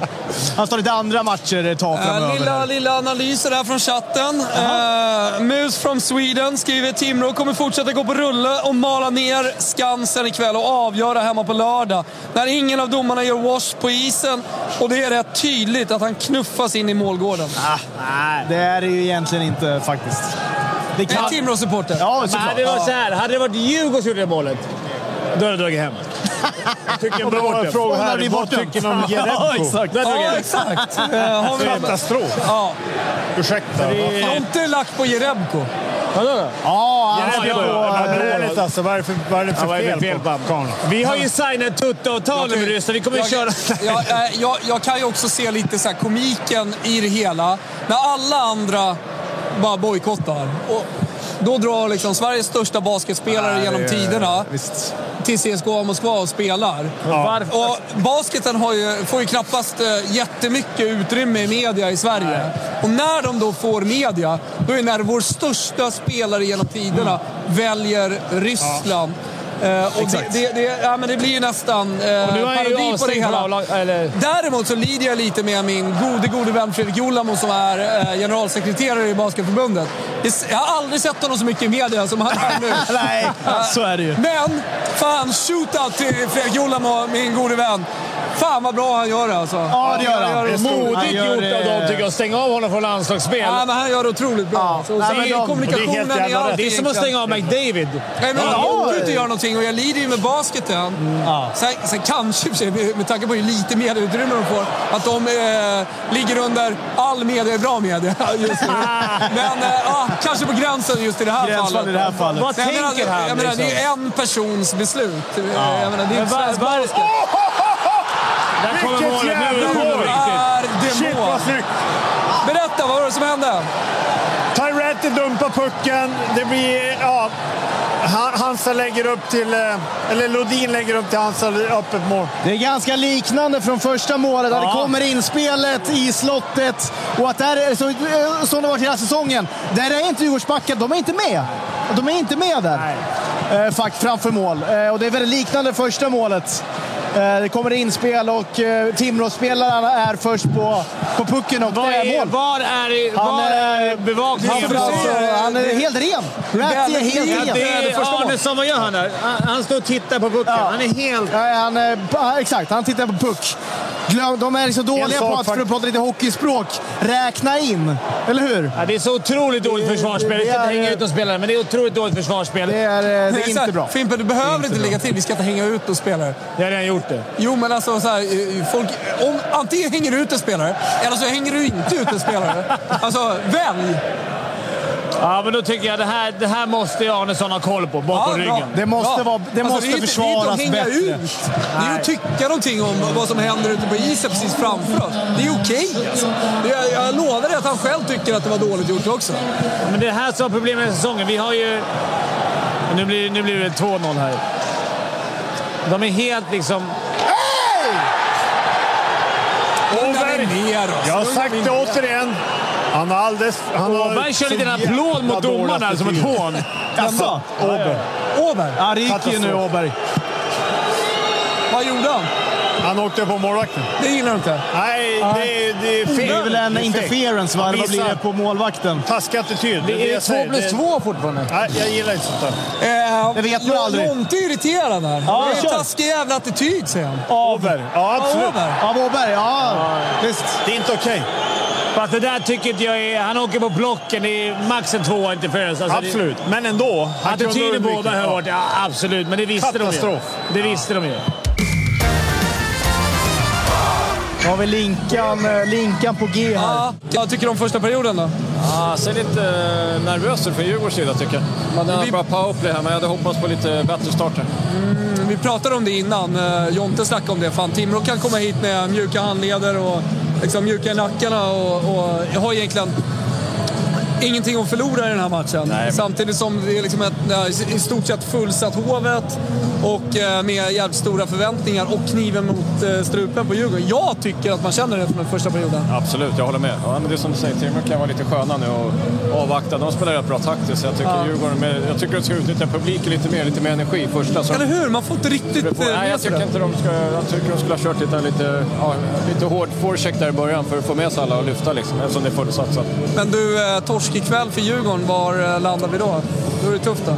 Han står lite andra matcher ett tag Eh, framöver. lilla, lilla analyser där från chatten. Uh, Mus from Sweden skriver Timrå kommer fortsätta gå på rulle och mala ner Skansen ikväll och avgöra hemma på lördag. När ingen av domarna gör wash på isen och det är rätt tydligt att han knuffas in i målgården. Nej, det är det ju egentligen inte faktiskt. Det Det är kan... Timrå-supporter. Ja, Men såklart. hade det varit så här, hade det varit Djurgården som gjorde det målet, då hade jag dragit hem. Tycker jag det. en fråga här. Vad tycker ni om Ja, Jerebko? exakt. Drog jag Ja, exakt. Eh, har vi Katastrof. Ja. Ursäkta. Jag har inte på Jerebko. Vadå då? Ja, han ska på... dåligt alltså. Vad är det för, vad är det Ja, för är det fel, fel på karln? Vi har ju signat tuttoavtal med Ryssland. Vi kommer ju köra... jag, eh, jag, jag kan ju också se lite så här komiken i det hela. När alla andra bara bojkottar. Och då drar liksom Sveriges största basketspelare Nej, genom det- tiderna Visst. till CSKA Moskva och spelar. Varför? Och basketen har ju, får ju knappast eh, jättemycket utrymme i media i Sverige. Och när de då får media, då är det när vår största spelare genom tiderna väljer Ryssland. Eh, och det, Exakt. det, det, ja, men det blir ju nästan eh, parodi på det hela. lag-. Däremot så lider jag lite med min gode, gode vän Fredrik Julamo som är eh, generalsekreterare i Basketförbundet. Det- Jag har aldrig sett honom så mycket i media som han är nu. Nej, så är det ju. Men, fan, shootout till Fredrik Julamo, min gode vän. Fan vad bra han gör det alltså. Ja, det gör han. Modigt Han gör gjort det- av dem tycker jag, stänga av honom från landslagsspel. Ja, men han gör det otroligt bra. Ja. Så, Nej, så men de- kommunikationen det är helt allt. Det är som att stänga av McDavid. Nej, men Ja. han går ut och gör någonting och jag lider ju med basketen. Ja. Sen, sen kanske, med, tanke på hur lite medieutrymme de får, att de eh, ligger under all media är bra media just nu. Men eh, ja, kanske på gränsen just i det här Gränsfall fallet. i det här fallet. Vad tänker han? Jag menar, det liksom? är en persons beslut. Jag menar, det är inte svensk basket. Där kommer Vilket målet. Nu jävla kommer mål! det riktigt. Är det Shit mål? vad snyggt! Berätta, vad var det som hände? Tyretti dumpar pucken. Det blir... Ja, Han- Hansa lägger upp till... eh, Eller Lodin lägger upp till Hansa öppet mål. Det är ganska liknande från första målet. Där Ja. det kommer inspelet i slottet. Och att där är så, eh, som det har varit hela säsongen. Där är inte Djurgårdsbacken. De är inte med. De är inte med där. Eh, fakt, framför mål. Eh, och det är väldigt liknande första målet. Eh, det kommer inspel och eh, Timrå-spelarna är först på, på pucken och Var det är mål. var är, Han var är är- bevakningen? Han, alltså, han är helt ren. Rat är helt Ja, ren. det är Arnesson, vad gör han där? Han- står och tittar på pucken. Ja. Han är helt... Ja, han, ja, exakt, han tittar på puck. Glöm, de är så dåliga på att, för att prata lite hockeyspråk, räkna in. Eller hur? Ja, det är så otroligt dåligt Det- försvarsspel. det Vi ska inte hänga ut någon spelare, men det är otroligt dåligt försvarsspel. Det är, eh, det är inte bra. Fimpen, du behöver inte lägga till. Vi ska inte hänga ut någon spelare. Jag har redan gjort det. Jo, men alltså så här, eh, folk, om, antingen hänger du ut en spelare, eller så hänger du inte ut en spelare. Alltså, välj! Ja, men då tycker jag det här, det här måste Arnesson ha koll på, bakom Ja, ryggen. Det måste vara- det måste är inte- försvaras Det är inte att hänga bättre. ut. Det är att tycka någonting om vad som händer ute på isen precis framför oss. Det är okej alltså. Det är- Jag lovar dig att han själv tycker att det var dåligt gjort också. Men det är det här som är problemet med säsongen. Vi har ju... Nu blir, nu blir det 2-0 här. De är helt liksom... Ner då. Jag har sagt det återigen. Han har alldeles... Han har Åberg kör en applåd mot här som ett hån. Jaså? Åberg. Åberg, Ja, det gick ju nu Åberg. vad gjorde han? Han åkte på målvakten. Det gillar du inte? Nej, det, det är fel. Det är väl en Det är interference, va? Eller vad blir det på målvakten? Taskig attityd. Det är jag två plus Det- två fortfarande. Nej, jag gillar inte sånt där. Eh, Det vet man aldrig. Jonte är irriterad här. Ja, det är kör. taskig jävla attityd, säger han. Åberg. Ja, absolut. Av Åberg? Ja, visst. Det är inte okej. Fast det där tycker inte jag är... Han åker på blocken. Det är max en tvåa interference. Alltså, Absolut. Men ändå. Det, Han kunde attityden. Åberg har Ja. varit... Ja, absolut, men det visste de ju. Katastrof. Det visste de ju. Då har vi Linkan, eh, Linkan på G här. Ja, vad tycker du om första perioden då? Ja, ser lite eh, nervös ut från Djurgårdens sida tycker jag. Man hade vi- bra powerplay här, men jag hade hoppats på lite bättre start här. Vi pratade om det innan. Eh, Jonte snackade om det. Fan, Timrå kan komma hit med mjuka handleder och liksom mjuka i nackarna och, och jag har egentligen ingenting att förlora i den här matchen. Nej. Samtidigt som det är liksom ett i stort sett fullsatt Hovet och eh, med jävligt stora förväntningar och kniven mot eh, strupen på Djurgården. Jag tycker att man känner det från den första perioden. Absolut, jag håller med. Ja, men det är som du säger, Timrå kan vara lite sköna nu och avvakta. De spelar rätt bra taktiskt. Jag tycker, Ja. Djurgården med, jag tycker de ska utnyttja publiken lite mer, lite mer energi första. Så Eller hur? Man får inte riktigt Nej, eh, jag med sig tycker inte de ska... Jag tycker de skulle ha kört lite, lite, ja, lite hård forecheck där i början för att få med sig alla och lyfta liksom, eftersom det är fullsatt. Så. Men du, eh, torsk ikväll för Djurgården, var eh, landar vi då? Då är det tufft då.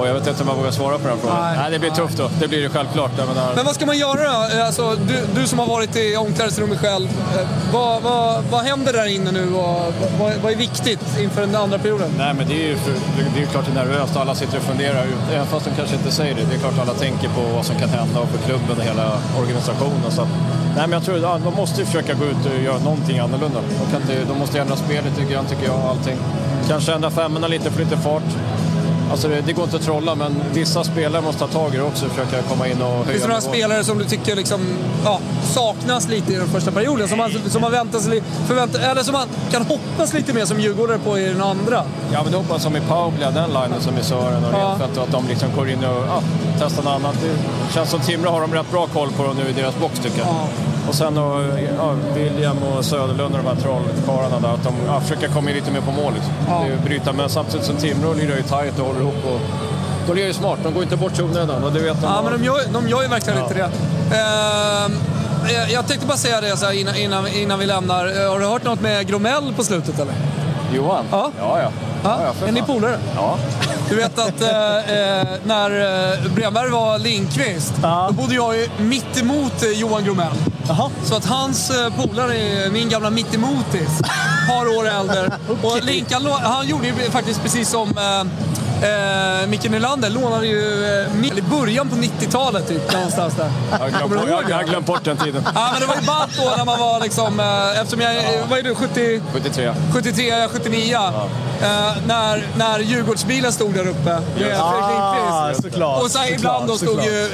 Och jag vet inte om jag vågar svara på den frågan. Nej. Nej, det blir tufft då. Det blir det självklart. Menar, Men vad ska man göra då? Eh, Alltså, du, du som har varit i omklädningsrummet själv. eh, Vad, vad, vad händer där inne nu och vad, vad är viktigt inför den andra perioden? Nej, men det är ju det är klart det är nervöst. Alla sitter och funderar, även fast de kanske inte säger det. Det är klart alla tänker på vad som kan hända och för klubben och hela organisationen. Så nej, men jag tror ja, de måste ju försöka gå ut och göra någonting annorlunda. De, kan inte, de måste ändra spelet lite grann, tycker jag. Allting. Kanske ändra femmorna lite, få lite fart. Alltså det, det går inte att trolla, men vissa spelare måste ta tag i det också och försöka komma in och höja Finns det några spelare som du tycker liksom, ja, saknas lite i den första perioden? Som man, som man li- förväntar, eller som man kan hoppas lite mer som djurgårdare på i den andra? Ja, men det hoppas som i powerplay, den linen som i Sören och Ja. Och att de liksom går in och ja, testar något annat. Det känns som Timrå har de rätt bra koll på dem nu i deras box tycker jag. Ja. Och sen då, ja, William och Söderlund och de här trollkarlarna där, att de ja, försöker komma in lite mer på mål. Liksom. Ja. Det bryta, men samtidigt som Timrå lirar ju tajt och håller ihop. Och, då lirar ju smart, de går inte bort i onödan och det vet de. Ja, men de gör, de gör ju verkligen inte det. Ehm, jag- jag tänkte bara säga det så här innan, innan, innan vi lämnar. Eh, Har du hört något med Gromell på slutet eller? Johan? Ja. Ja, ja. Ja, ja, är ni polare? Ja. Du vet att eh, eh, när Bremberg var Lindqvist, Ja. då bodde jag ju mitt emot Johan Gromell. Jaha. Så att hans eh, polare, är min gamla mittemotis, par år äldre. Och Linkan, han gjorde ju faktiskt precis som eh, eh, Micke Nylander, lånade ju eh, i början på 90-talet typ, någonstans där. Jag har glömt bort- den tiden. Ja, men det var ju ballt då när man var liksom, eh, eftersom jag, eh, vad är du, 70? 73. 73, jag är 79. Eh, när, när Djurgårdsbilen stod där uppe med Fredrik Ah, Lindqvist. såklart. Och sen såklart, ibland då stod såklart. ju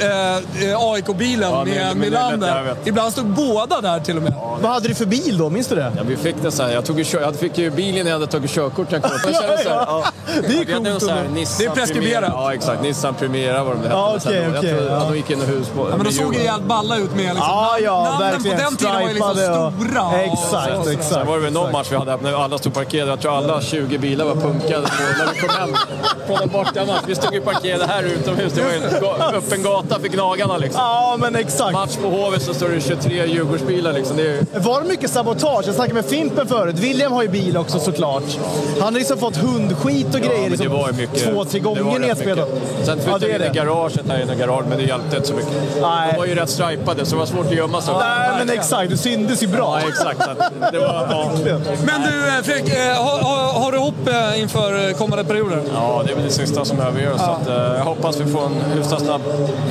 eh, eh, AIK-bilen Ja, med- vet. Ibland stod båda där till och med. Vad hade du för bil då? Minns du det? Ja, vi fick det så här. Jag, tog ju, jag fick ju bilen när jag hade tagit körkort. Jag, kände så här, ja. Det är coolt sån här Det är preskriberat. Ja, exakt. Nissan Primera var de hette. Ja, jag okej, tror- ja. ja, de gick in i hus på Ja, men de såg ju jävligt balla ut med liksom, Ja, ja, namnen verkligen. på den tiden var ju liksom och- stora. och- Exakt, och exakt. Sen var det väl någon match vi hade när alla stod parkerade. Jag tror alla 20 bilar var punkade när vi kom hem från en bortamatch. Vi stod ju parkerade här utomhus. Det var ju öppen gata för Gnagarna liksom. Ja, men exakt. Match på Hovet så står det 23 Djurgårdsbilar liksom. Det är ju... Var det mycket sabotage? Jag snackade med Fimpen förut. William har ju bil också såklart. Han har liksom fått hundskit och grejer men liksom, det mycket. två, tre det gånger nedspelat. Sen Ja, flyttade det är vi in i det. garaget här inne i garage, men det hjälpte inte så mycket. Nej. De var ju rätt stripade så det var svårt att gömma sig. Nej, men exakt. Du syndes ju bra. Ja, exakt. Det var, ja. Men du eh, Fredrik, eh, har, har, har du hopp inför eh, kommande perioder? ja, det är väl det sista som övergör. Så att, eh, jag hoppas vi får en hyfsat snabb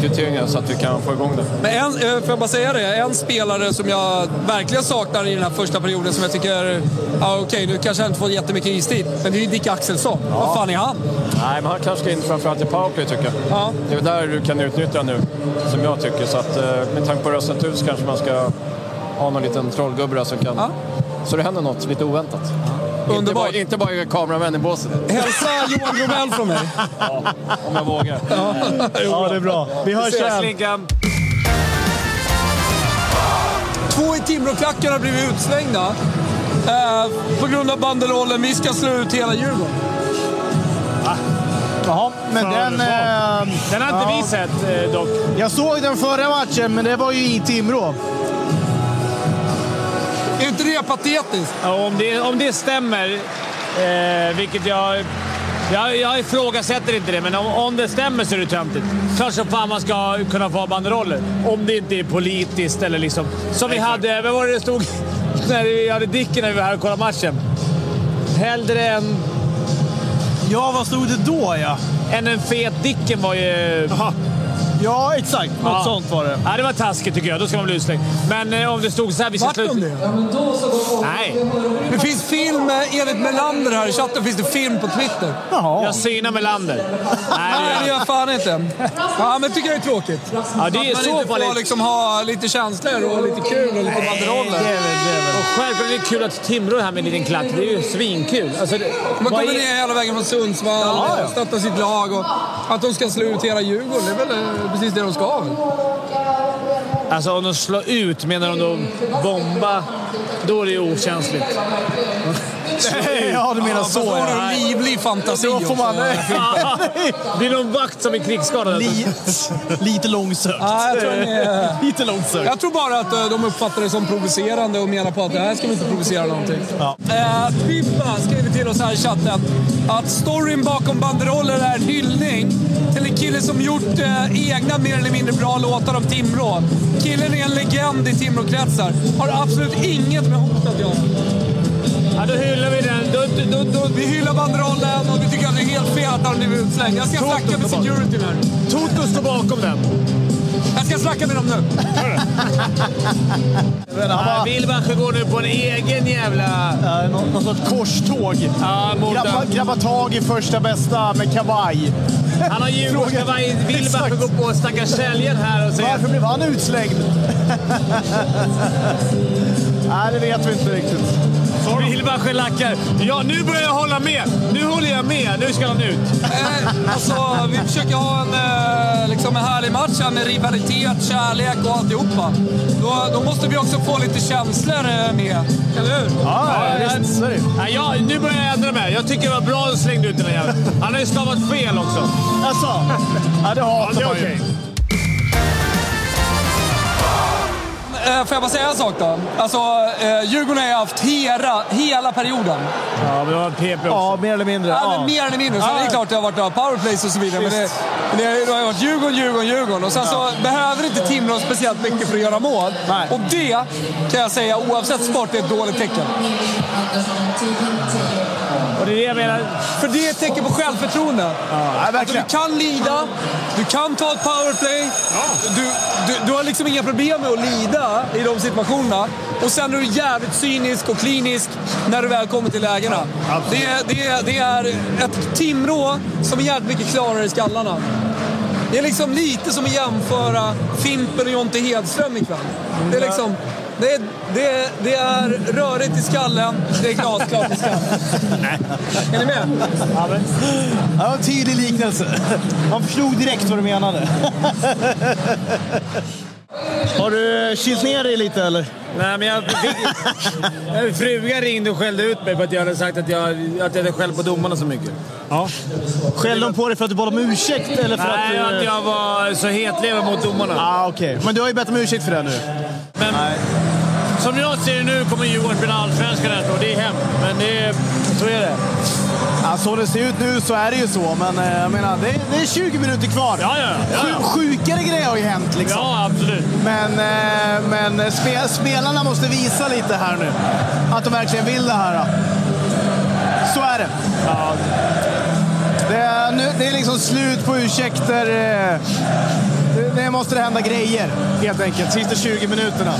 kvittering så att vi kan få igång det. Men en, eh, får jag bara säga det, en spelare som jag verkligen saknar i den här första perioden som jag tycker, ja okej nu kanske han inte får jättemycket istid, men det är Dick Axelsson. Vad fan är han? Nej, men han kanske ska in framförallt i powerplay tycker jag. Ja. Det är där du kan utnyttja nu, som jag tycker. Så att, eh, med tanke på sett ut så kanske man ska ha någon liten trollgubbe som kan... Ja. Så det händer något lite oväntat. Inte Underbart. bara, inte bara kameramän i båset. Hälsa Johan Gromell från mig. Ja, om jag vågar. Ja, det är bra. Vi hörs sen. Två i Timråklacken har blivit utslängda eh, på grund av banderollen “Vi ska slå ut hela Djurgården”. Jaha, men För den... Eh, Den har inte ja. vi sett eh, dock. Jag såg den förra matchen, men det var ju i Timrå. Är inte det patetiskt? Ja, om, det, om det stämmer, eh, vilket jag... Jag, jag ifrågasätter inte det, men om, om det stämmer så är det töntigt. Klart som fan man ska kunna få ha banderoller. Om det inte är politiskt eller liksom... Som vi hade... Vad var det det stod när vi hade Dicken när vi var här och kollade matchen? Hellre en, Ja, vad stod det då ja? än en fet Dicken var ju... Ja, exakt. Något Ja. sånt var det. Ja, det var taskigt tycker jag. Då ska man bli utslängd. Men eh, om det stod så här... Vi ska Vart de sluta... det? Nej. Det finns film, eh, enligt Melander här i chatten, finns det film på Twitter. Jaha. Jag synar Melander. Nej, det gör fan inte. Ja, men tycker jag är tråkigt. Ja, det är att man så inte får liksom ha lite känslor och lite kul och lite banderoller. Och självklart är det kul att Timrå är här med en liten klack. Det är ju svinkul. Alltså, det, Man kommer är- ner hela vägen från Sundsvall, Ja, ja. stöttar sitt lag och att de ska slå ut hela Djurgården, det är väl väl precis det de ska. Alltså om de slår ut, menar de då bomba? Då är det ju okänsligt. Ja, du menar Så så har du livlig fantasi Då får man... det är någon vakt som är krigsskadad. Li, lite långsökt. Ja, jag, tror eh, Lite långsökt. jag tror bara att eh, de uppfattar det som provocerande och menar på att det här ska vi inte provocera någonting. Ja. Eh, Pippa skriver till oss här i chatten att storyn bakom banderoller är en hyllning till en kille som gjort eh, egna mer eller mindre bra låtar om Timrå. Killen är en legend i Timråkretsar. Har absolut inget med hotet att göra. Ja, då hyllar vi den. Då, då, då. Vi hyllar banderollen och vi tycker att det är helt fel att han blivit utslängd. Jag ska snacka med securityn här. Toto står bakom den. Jag ska snacka med dem nu. Ja, Wilbacher går nu på en egen jävla... ja, någon, någon sorts korståg. Ja, Grabba, tag i första bästa med kavaj. Han har Djurgårdskavaj. Wilbacher går på stackars säljaren här och säger... Varför blev han utslängd? Nej, det vet vi inte riktigt. Wilbacher lackar. Ja, nu börjar jag hålla med. Nu håller jag med. Nu ska han ut. Eh, alltså, vi försöker ha en, eh, liksom en härlig match här med rivalitet, kärlek och alltihopa. Då, då måste vi också få lite känslor eh, med, eller hur? Ja, Ja, visst. Så är det ju. Nej, jag, nu börjar jag ändra mig. Jag tycker det var bra att du slängde ut den där jäveln. Han har ju stavat fel också. Alltså, ja, det hatar man ju. Eh, får jag bara säga en sak då? Alltså, eh, Djurgården har ju haft hela, hela perioden. Ja, men det var PP också. Ja, mer eller mindre. Ja. Ja. men mer eller mindre. Så Ja. det är klart det har varit ja, powerplays och så vidare. Men det, men det, det har ju varit Djurgården, Djurgården, Djurgården. Och sen så behöver inte Timrå speciellt mycket för att göra mål. Nej. Och det kan jag säga, oavsett sport, är ett dåligt tecken. Och det är det jag menar. För det är ett tecken på självförtroende. Ja, Att du kan lida, du kan ta ett powerplay. Du, du, du har liksom inga problem med att lida i de situationerna. Och sen är du jävligt cynisk och klinisk när du väl kommer till lägena. Det, är- det, är- det är ett Timrå som är jävligt mycket klarare i skallarna. Det är liksom lite som att jämföra Fimpen och Jonte Hedström ikväll. Det är liksom... Det är, det, det är rörigt i skallen, det är glasklart i skallen. Är ni med? Ja, men, det var en tydlig liknelse. Man förstod direkt vad du menade. Har du kylt ner dig lite eller? Nej, men jag fick... Frugan ringde och skällde ut mig för att jag hade sagt att jag, att jag hade skällt på domarna så mycket. Ja. Skällde de på dig för att du bad om ursäkt eller för Nej, att du... att jag var så hetlever mot domarna. Ah, okej. Men du har ju bett om ursäkt för det nu. Men som jag ser det nu kommer Djurgården spela allsvenskan nästa år. Det är hemskt, men det är, så är det. Ja, så det ser ut nu så är det ju så, men eh, jag menar, det är, det är 20 minuter kvar. Ja, ja, ja, ja. Sju- Sjukare grejer har ju hänt liksom. Ja, absolut. Men, eh, men spe, spelarna måste visa lite här nu. Att de verkligen vill det här. Så är det. Det är, nu, det är liksom slut på ursäkter. eh, det måste det hända grejer, helt enkelt. Sista 20 minuterna.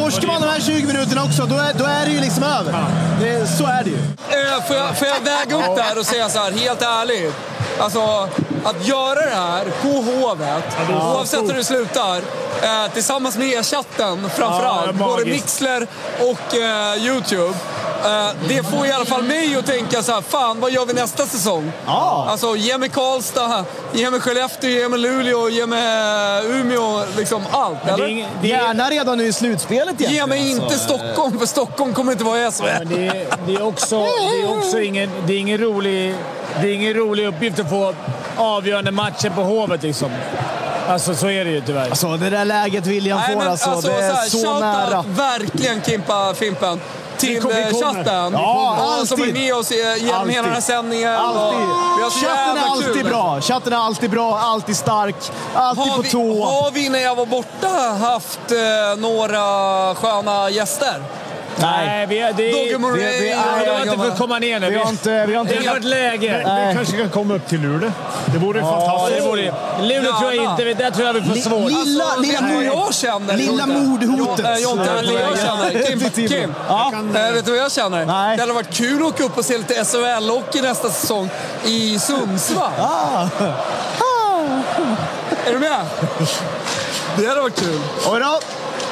Torskar man de här 20 minuterna också, då är, då är det ju liksom över. Det, så är det ju. Eh, får, jag, får jag väga upp det här och säga så här, helt ärligt. Alltså, att göra det här på Hovet, oavsett hur det slutar, eh, tillsammans med e-chatten framförallt, Ja, både. Mixler och eh, YouTube. Eh, det får i alla fall mig att tänka så här, fan vad gör vi nästa säsong? Ja. Alltså ge mig Karlstad, ge mig Skellefteå, ge mig Luleå, ge mig Umeå, liksom allt. Det är Eller? ing- det är- Gärna redan nu i slutspelet Ge egentligen. mig inte Stockholm, för Stockholm kommer inte vara i SHL. det, är, det, är också, det är också ingen, det är ingen, rolig, det är ingen rolig uppgift att få avgörande matcher på Hovet. Liksom. Alltså, så är det ju tyvärr. Alltså det där läget William Nej, får men alltså, det är här, så nära. verkligen Kimpa Fimpen till vi eh, chatten. Ja, Och Som är alltid. med oss eh, genom Alltid. hela den här sändningen. Alltid. Vi Chatten är alltid kul. bra. Chatten är alltid bra, alltid stark, alltid Har på vi, tå. har vi när jag var borta haft eh, några sköna gäster? Nej, vi, är- det är... Dogge Murray vi- vi- och Nej, det var inte för att komma ner nu. Vi har inte... Vi har Det inte har varit läge. Men vi kanske kan komma upp till Luleå. Det vore Ja, fantastiskt. det borde Luleå tror jag inte. Där tror jag vi får svårt. Lilla, Alltså, lilla, mord- jag känner? lilla mordhotet. Jonte, vad jag känner? Kim. Kim. Ja. Eh, vet du vad jag känner? Nej. Det hade varit kul att åka upp och se lite SHL-hockey nästa säsong i Sundsvall. Ah. Är du med? Det hade varit kul. Oj då.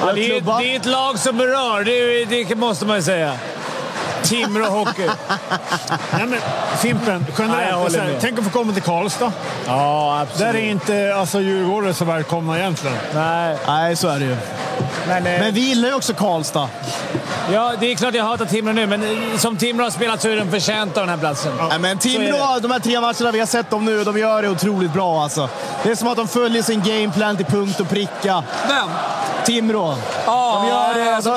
Ja, det, är, det är ett lag som berör, det, det måste man ju säga. Timrå Hockey. Nej, men Fimpen, Nej, generellt. med. tänk att få komma till Karlstad. Ja, Där är inte alltså, Djurgården så välkomna egentligen. Nej, Nej, så är det ju. men, eh, Men vi gillar ju också Karlstad. ja, det är klart jag hatar Timrå nu, men eh, som Timrå har spelat så är de förtjänta av den här platsen. Nej, men Timrå, de här tre matcherna vi har sett dem nu, de gör det otroligt bra alltså. Det är som att de följer sin gameplan till punkt och pricka. Vem? Timrå. Ja, De gör, alltså,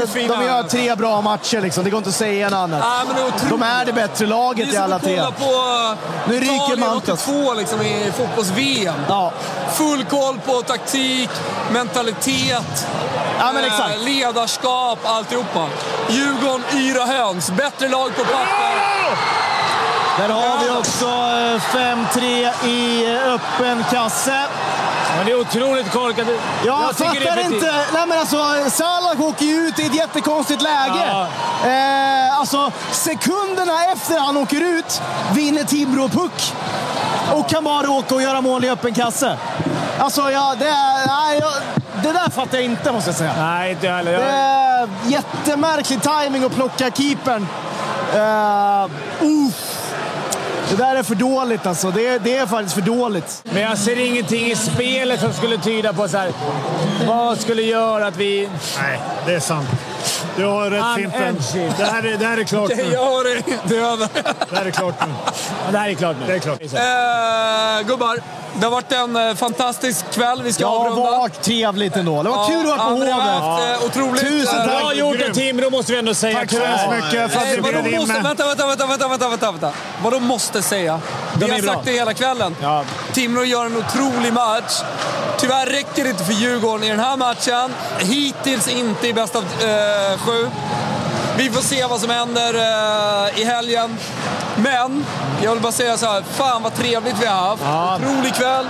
de, fina. de gör tre bra matcher liksom. Det går inte att säga något annat. Ja. De är det bättre laget Det i alla tre. på Nu ryker Mantas. 82 liksom, i fotbolls-VM. Ja. Full koll på taktik, mentalitet, Ja, men eh, exakt. ledarskap, alltihopa. Djurgården, yra höns. Bättre lag på papper. Där har vi också eh, 5-3 i eh, öppen kasse. Men det är otroligt korkat. Jag, det är fattar för inte. Nej, men alltså, Salah åker ju ut i ett jättekonstigt läge. Eh, alltså, sekunderna efter han åker ut vinner Timrå puck. Och kan bara åka och göra mål i öppen kasse. Alltså, ja, det, nej, jag, det där fattar jag inte måste jag säga. Nej, inte jag heller. Det Jag, är jättemärklig timing att plocka keepern. Uh, uff. Det där är för dåligt alltså. Det, det är faktiskt för dåligt. men jag ser ingenting i spelet som skulle tyda på så här. Vad skulle göra att vi... Nej, det är sant. Du har rätt I'm Fimpen. Det här är, det här är klart Jag nu. hör det. Det är över. Det här är klart nu. Ja, det här är klart nu. Det är klart. Eh, gubbar, det har varit en eh, fantastisk kväll. Vi ska Det har avrunda. varit trevligt ändå. Det var kul att vara på har Hovet. eh, otroligt... Tusen eh, tack. Bra gjort av. Timrå måste vi ändå säga. Tack så hemskt mycket för att ni vadå bjöd in måste, mig. vänta, vänta, vänta, vänta, vänta, vänta, vänta. Vadå måste säga? Vi De är har bra. sagt det hela kvällen. Ja. Timrå gör en otrolig match. Tyvärr räcker det inte för Djurgården i den här matchen. Hittills inte i bästa av eh, sju. Vi får se vad som händer eh, i helgen. Men jag vill bara säga så här, fan vad trevligt vi har haft. Ja. Otrolig kväll.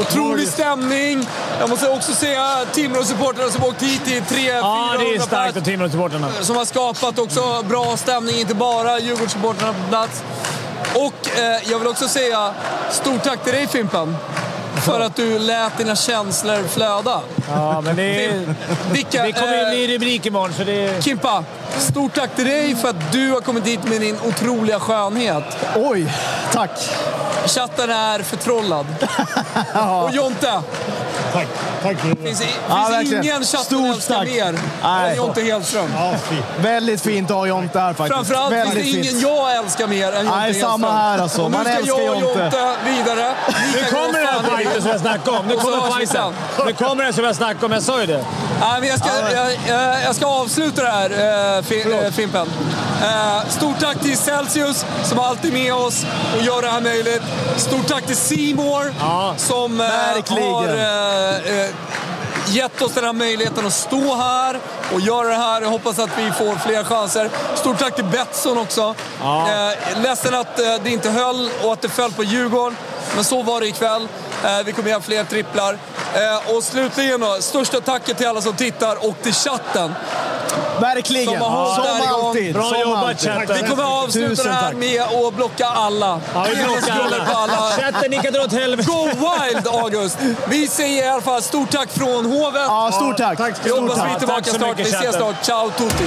Otrolig stämning. Jag måste också säga Timrå-supportrarna som åkt hit i 300 Ja, det är 400 starkt av Timrå-supportrarna. som har skapat också bra stämning, inte bara Djurgårdssupportrarna på plats. Och eh, jag vill också säga stort tack till dig Fimpen. För att du lät dina känslor flöda. Ja, men det, är, Vilka, det kommer ju eh, bli rubrik imorgon, så det. Kimpa, stort tack till dig för att du har kommit hit med din otroliga skönhet. Oj, tack. Chatten är förtrollad. Och Jonte, Tack. Tack det. finns, finns Ja, verkligen. ingen chatten Stort älskar tack. mer Nej. än Jonte Hedström. Ja, fint. Väldigt fint att ha Jonte här faktiskt. Framförallt finns Väldigt det ingen fint. jag älskar mer än Jonte Nej, samma Hedström. här alltså. Och nu Man ska älskar jag och Jonte. Jonte vidare. Vi Nu kommer den i fighten som jag snackade om. Nu kommer fighten. Nu kommer den som jag snackade om. Jag sa ju det. Nej, men jag, ska, jag, jag, ska avsluta det här, eh, eh, Fimpen. Eh, stort tack till Celsius som alltid är med oss och gör det här möjligt. Stort tack till Seymour Ja, som verkligen. har eh, eh, gett oss den här möjligheten att stå här och göra det här. Jag hoppas att vi får fler chanser. Stort tack till Betsson också. Ja. Eh, ledsen att eh, det inte höll och att det föll på Djurgården. Men så var det ikväll. Eh, vi kommer göra fler tripplar. Eh, och slutligen då, största tacket till alla som tittar och till chatten. Verkligen. Som har hållit Som alltid. Bra som jobbat, alltid. chatten. Vi kommer att avsluta Tusen det här tack. med att blocka alla. Ja, vi blockar Scroller på alla. alla. Chatten, ni kan dra åt helvete. Go wild, August! Vi säger i alla fall stort tack från Hovet. Ja, stort tack. Tack. Vi hoppas Stort vi är tack. tillbaka Tack så snart. Vi ses snart. Ciao tutti!